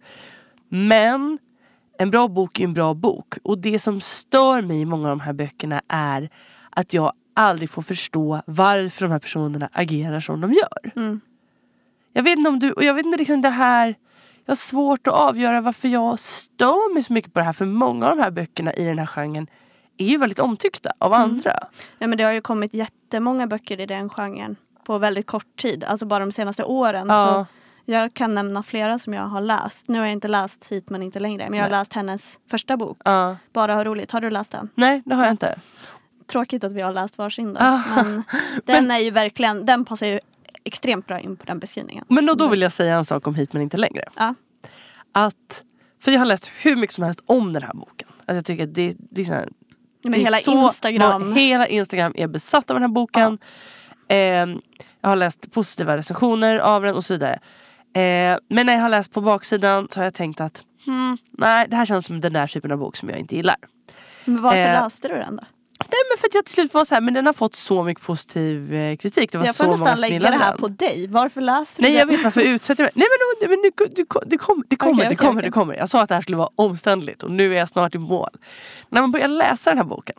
Men en bra bok är en bra bok. Och det som stör mig i många av de här böckerna är att jag aldrig får förstå varför de här personerna agerar som de gör. Mm. Jag vet inte om du, och jag vet inte liksom det här Jag har svårt att avgöra varför jag stör mig så mycket på det här för många av de här böckerna i den här genren är ju väldigt omtyckta av andra. Ja, men det har ju kommit jättemånga böcker i den genren på väldigt kort tid. Alltså bara de senaste åren. Ja. Så jag kan nämna flera som jag har läst. Nu har jag inte läst Hit men inte längre. Men jag har Nej. läst hennes första bok. Ja. Bara ha roligt. Har du läst den? Nej det har jag inte. Tråkigt att vi har läst varsin då. Ah. Men den är ju verkligen, den passar ju extremt bra in på den beskrivningen. Men då, då vill jag säga en sak om Hit men inte längre. Ja. Att, för jag har läst hur mycket som helst om den här boken. Alltså jag tycker att det, det är så här, Men det är hela så- Instagram. Hela Instagram är besatt av den här boken. Eh, jag har läst positiva recensioner av den och så vidare. Eh, men när jag har läst på baksidan så har jag tänkt att hmm, nej det här känns som den där typen av bok som jag inte gillar. Men varför Eh, läste du den då? Nej men för att jag till slut var så här, men den har fått så mycket positiv eh, kritik. Det var Jag så får nästan lägga det här på dig. Varför läser du Nej den? jag vet varför utsätter jag mig. Nej men, nu, du, det, kom, det kommer, Okej, det kommer, okej. det kommer. Jag sa att det här skulle vara omständligt och nu är jag snart i mål. När man börjar läsa den här boken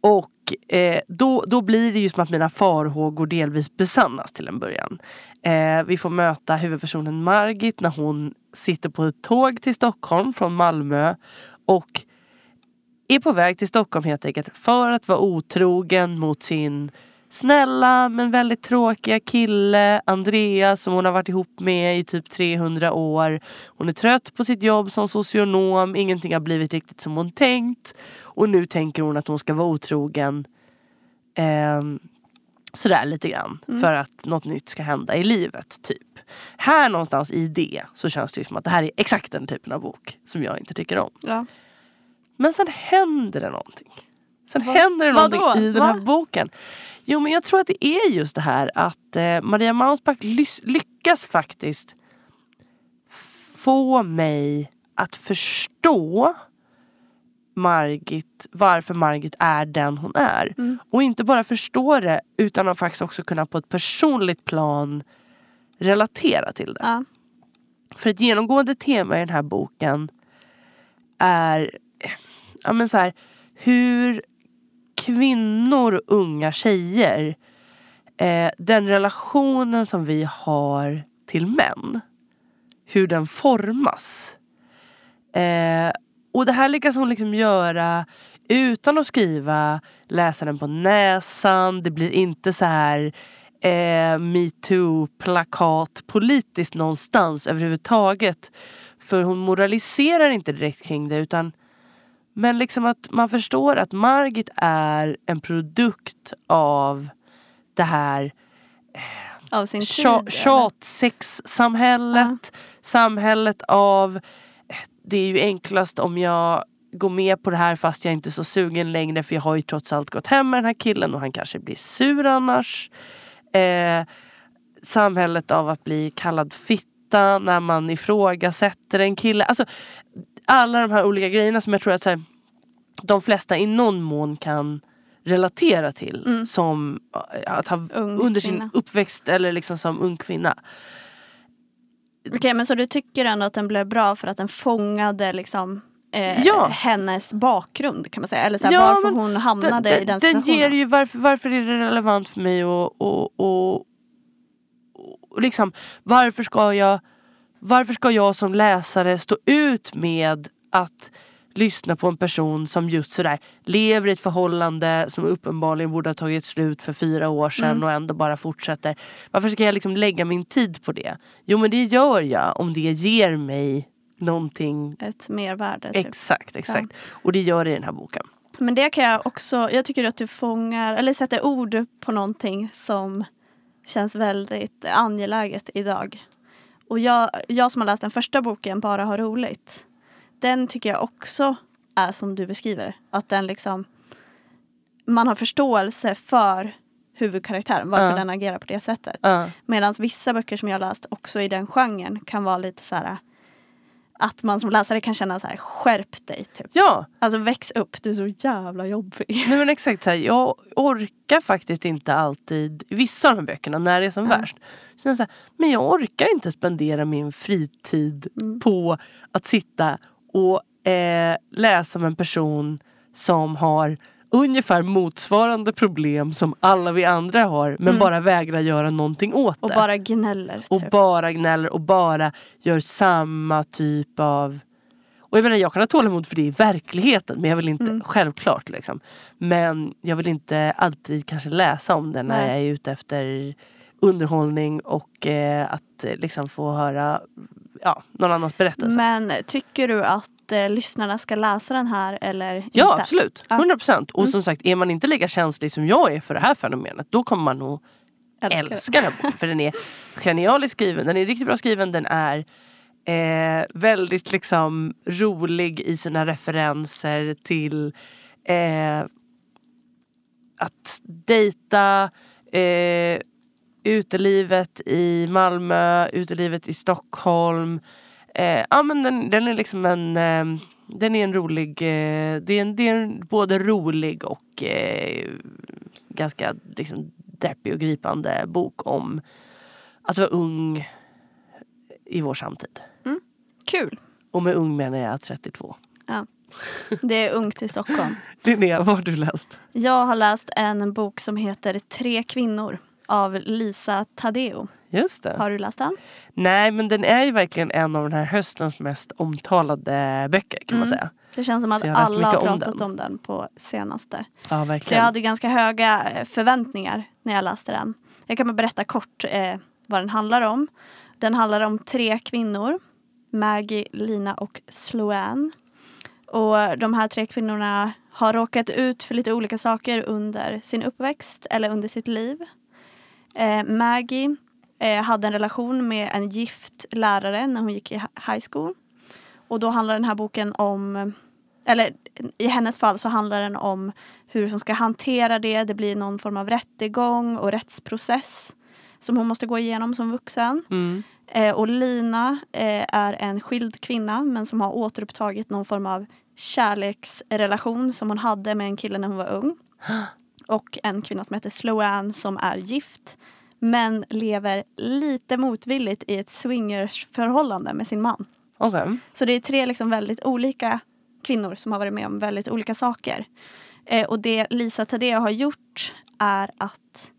och eh, då, då blir det ju som att mina farhågor delvis besannas till en början. Eh, vi får möta huvudpersonen Margit när hon sitter på ett tåg till Stockholm från Malmö och är på väg till Stockholm helt enkelt för att vara otrogen mot sin snälla men väldigt tråkiga kille Andreas som hon har varit ihop med i typ 300 år. Hon är trött på sitt jobb som socionom, ingenting har blivit riktigt som hon tänkt. Och nu tänker hon att hon ska vara otrogen ehm, sådär lite grann för att något nytt ska hända i livet. typ. Här någonstans i det så känns det som att det här är exakt den typen av bok som jag inte tycker om. Ja. Men sen händer det någonting. Sen händer det någonting vadå? i den här Va? boken. Jo men jag tror att det är just det här att eh, Maria Mausbach lyckas faktiskt få mig att förstå Margit, varför Margit är den hon är. Mm. Och inte bara förstå det utan att faktiskt också kunna på ett personligt plan relatera till det. Ja. För ett genomgående tema i den här boken är ja, men så här, hur kvinnor och unga tjejer, eh, den relationen som vi har till män, hur den formas. Eh, och det här lyckas hon liksom göra utan att skriva läsaren på näsan. Det blir inte så här eh, metoo-plakat politiskt någonstans överhuvudtaget. för hon moraliserar inte direkt kring det utan men liksom att man förstår att Margit är en produkt av det här Av sin tid. tja- eller? tjatsexsamhället. Samhället av eh, det är ju enklast om jag går med på det här fast jag inte är så sugen längre för jag har ju trots allt gått hem med den här killen och han kanske blir sur annars. Eh, samhället av att bli kallad fitta när man ifrågasätter en kille. Alltså, alla de här olika grejerna som jag tror att så här, de flesta i någon mån kan relatera till Mm. som eh, att ha Ung under sin uppväxt eller liksom som ung kvinna. Okej, men så du tycker ändå att den blev bra för att den fångade liksom eh, Ja. hennes bakgrund kan man säga. Eller så här, Ja, varför hon hamnade den, i den den situationen. ger ju varför, varför är det relevant för mig och, och, och, och liksom varför ska jag varför ska jag som läsare stå ut med att lyssna på en person som just sådär lever i ett förhållande som uppenbarligen borde ha tagit slut för fyra år sedan Mm. och ändå bara fortsätter. Varför ska jag liksom lägga min tid på det? Jo men det gör jag om det ger mig någonting Ett mervärde. Typ. Exakt, exakt. Och det gör det i den här boken. Men det kan jag också, jag tycker att du fångar, eller sätter ord på någonting som känns väldigt angeläget idag. Och jag, jag som har läst den första boken, Bara ha roligt, den tycker jag också är som du beskriver. Att den liksom, man har förståelse för huvudkaraktären, varför Ja. den agerar på det sättet. Ja. Medan vissa böcker som jag läst också i den genren kan vara lite så här att man som läsare kan känna så här skärp dig typ. ja, Alltså väx upp, du är så jävla jobbig. nej men exakt så här, jag orkar faktiskt inte alltid, vissa av de här böckerna när det är som Ja. värst. Så jag så här, men jag orkar inte spendera min fritid Mm. på att sitta och eh, läsa om en person som har ungefär motsvarande problem som alla vi andra har men Mm. bara vägrar göra någonting åt Och det. bara gnäller. och Typ. bara gnäller och bara gör samma typ av och jag menar jag kan ha tålamod för det i verkligheten men jag vill inte, Mm. självklart liksom. Men jag vill inte alltid kanske läsa om det när Nej. jag är ute efter underhållning och eh, att eh, liksom få höra ja, någon annans berättelse. Men tycker du att eh, lyssnarna ska läsa den här eller ja inte? absolut, Ja. 100 procent. Och Mm. som sagt är man inte lika känslig som jag är för det här fenomenet då kommer man nog Älskar det. älskar den boken. För den är genialiskt skriven, den är riktigt bra skriven, den är eh, väldigt liksom rolig i sina referenser till eh, att dejta, eh, utelivet i Malmö, utelivet i Stockholm. Eh, ja, men den, den är liksom en, eh, den är en rolig, eh, det, är en, det är en både rolig och eh, ganska liksom, deppig och gripande bok om att vara ung i vår samtid. Kul. Och med ung menar jag 32. Det är ungt i Stockholm. Linnea, vad har du läst? Jag har läst en bok som heter Tre kvinnor av Lisa Tadeo. Just det. Har du läst den? Nej men den är ju verkligen en av den här höstens mest omtalade böcker kan man Mm. säga. Det känns som att alla har mycket om pratat den. om den på senaste. Ja Så jag verkligen. hade ganska höga eh, förväntningar när jag läste den. Jag kan bara berätta kort eh, vad den handlar om. Den handlar om tre kvinnor. Maggie, Lina och Sloane. Och de här tre kvinnorna har råkat ut för lite olika saker under sin uppväxt eller under sitt liv. Eh, Maggie eh, hade en relation med en gift lärare när hon gick i hi- high school. Och då handlar den här boken om, eller i hennes fall så handlar den om hur hon ska hantera det. Det blir någon form av rättegång och rättsprocess som hon måste gå igenom som vuxen. Mm. Eh, och Lina eh, är en skild kvinna men som har återupptagit någon form av kärleksrelation som hon hade med en kille när hon var ung. Och en kvinna som heter Sloane som är gift men lever lite motvilligt i ett swingersförhållande med sin man. Okej. Så det är tre liksom väldigt olika kvinnor som har varit med om väldigt olika saker. Eh, och det Lisa Tadeo har gjort är att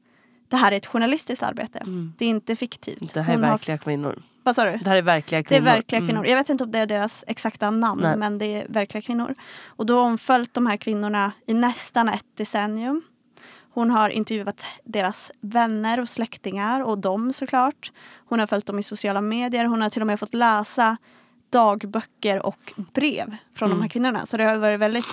det här är ett journalistiskt arbete. Mm. Det är inte fiktivt. Det här är Hon har- verkliga kvinnor. Vad sa du? Det här är verkliga Det är kvinnor. verkliga Mm. kvinnor. Jag vet inte om det är deras exakta namn Nej. men det är verkliga kvinnor. Och då har hon följt de här kvinnorna i nästan ett decennium. Hon har intervjuat deras vänner och släktingar och dem såklart. Hon har följt dem i sociala medier. Hon har till och med fått läsa dagböcker och brev från de här Mm. kvinnorna. Så det har varit väldigt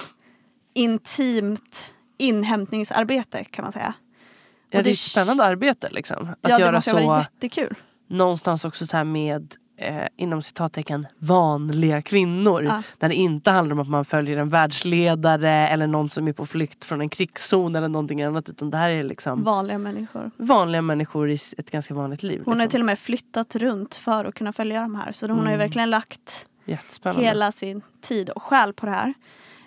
intimt inhämtningsarbete kan man säga. Ja, Och det är det- ett spännande arbete liksom. Att ja, det göra måste ha så varit jättekul. någonstans också så här med eh, inom citattecken vanliga kvinnor. Ja. Där det inte handlar om att man följer en världsledare eller någon som är på flykt från en krigszon eller någonting annat. Utan det här är liksom Vanliga människor. vanliga människor i ett ganska vanligt liv. Hon har liksom. till och med flyttat runt för att kunna följa de här. Så hon har ju Mm. verkligen lagt hela sin tid och själ på det här.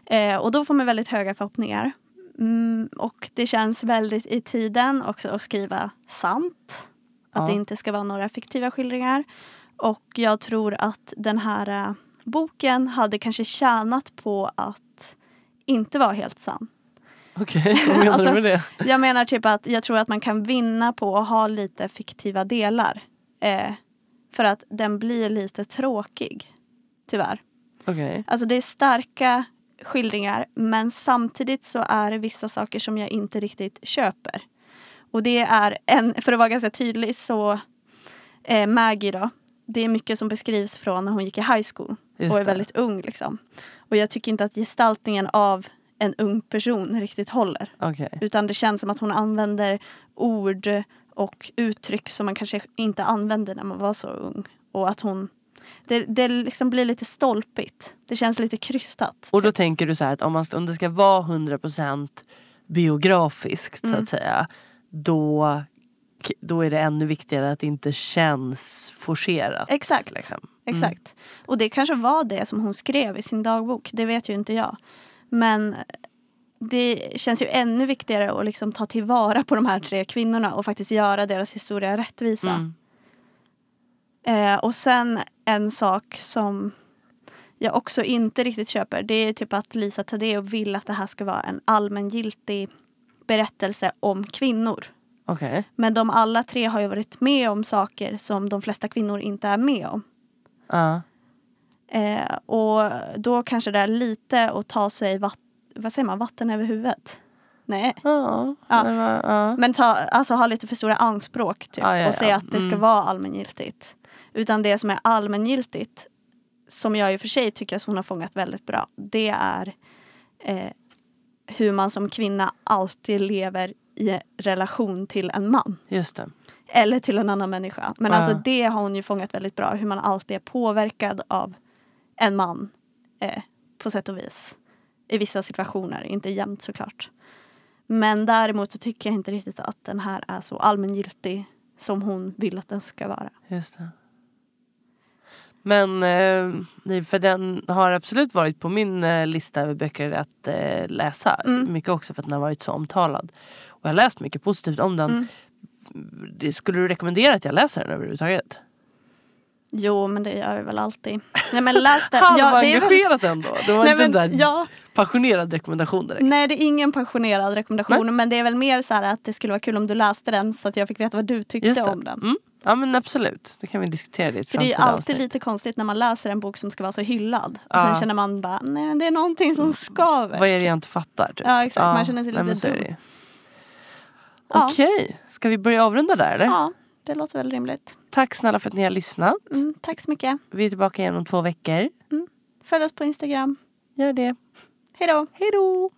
Eh, och då får man väldigt höga förhoppningar. Mm, och det känns väldigt i tiden också att skriva sant. Att Ja. det inte ska vara några fiktiva skildringar. Och jag tror att den här eh, boken hade kanske tjänat på att inte vara helt sann. Okej, vad menar Alltså- du med det? Jag menar typ att jag tror att man kan vinna på att ha lite fiktiva delar. Eh, för att den blir lite tråkig. Tyvärr. Okej. Alltså det är starka skildringar men samtidigt så är det vissa saker som jag inte riktigt köper. Och det är, en, för att vara ganska tydlig så eh, Maggie då. Det är mycket som beskrivs från när hon gick i high school Just och är det. väldigt ung liksom. Och jag tycker inte att gestaltningen av en ung person riktigt håller. Okej. Utan det känns som att hon använder ord och uttryck som man kanske inte använde när man var så ung. Och att hon... Det, det liksom blir lite stolpigt. Det känns lite krystat. Och då typ. tänker du så här att om, man, om det ska vara 100% biografiskt så Mm. att säga. Då, då är det ännu viktigare att det inte känns forcerat. Exakt. Liksom. Exakt. Och det kanske var det som hon skrev i sin dagbok. Det vet ju inte jag. Men det känns ju ännu viktigare att liksom ta tillvara på de här tre kvinnorna och faktiskt göra deras historia rättvisa. Mm. Eh, och sen en sak som jag också inte riktigt köper. Det är typ att Lisa Taddeo vill att det här ska vara en allmängiltig berättelse om kvinnor. Okej. Men de alla tre har ju varit med om saker som de flesta kvinnor inte är med om. Ja. Eh, och då kanske det är lite att ta sig vatt- vad säger man, vatten över huvudet. Nej. Ja. Ja. ja. Men ta, alltså ha lite för stora anspråk typ, Ja, ja, och säga att det ska Mm. vara allmängiltigt. Utan det som är allmängiltigt, som jag i och för sig tycker att hon har fångat väldigt bra, det är eh, hur man som kvinna alltid lever i relation till en man. Just det. Eller till en annan människa. Men Ja. alltså det har hon ju fångat väldigt bra. Hur man alltid är påverkad av en man. Eh, på sätt och vis. I vissa situationer, inte jämt såklart. Men däremot så tycker jag inte riktigt att den här är så allmängiltig som hon vill att den ska vara. Just det. Men eh, nej, för den har absolut varit på min eh, lista över böcker att eh, läsa. Mm. Mycket också för att den har varit så omtalad. Och jag har läst mycket positivt om den. Mm. Det, skulle du rekommendera att jag läser den överhuvudtaget? Jo, men det gör jag väl alltid. Nej men läs den. det är väl- ändå. Det var Nej, inte en men, där ja, passionerad rekommendation direkt. nej, det är ingen passionerad rekommendation. Men det är väl mer så här att det skulle vara kul om du läste den så att jag fick veta vad du tyckte det. om den. Mm. Ja men absolut. Det kan vi diskutera i ett För det är alltid avsnitt. lite konstigt när man läser en bok som ska vara så hyllad. Och Ja. sen känner man bara, nej det är någonting som skaver. Vad är det jag inte fattar? Typ? Ja, exakt. Man känner sig nej, lite är dum. det. Ja. Okej, ska vi börja avrunda där eller? Ja, det låter väl rimligt. Tack snälla för att ni har lyssnat. Mm, tack så mycket. Vi är tillbaka igen om två veckor. Följ oss på Instagram. Gör det. Hej då! Hej då!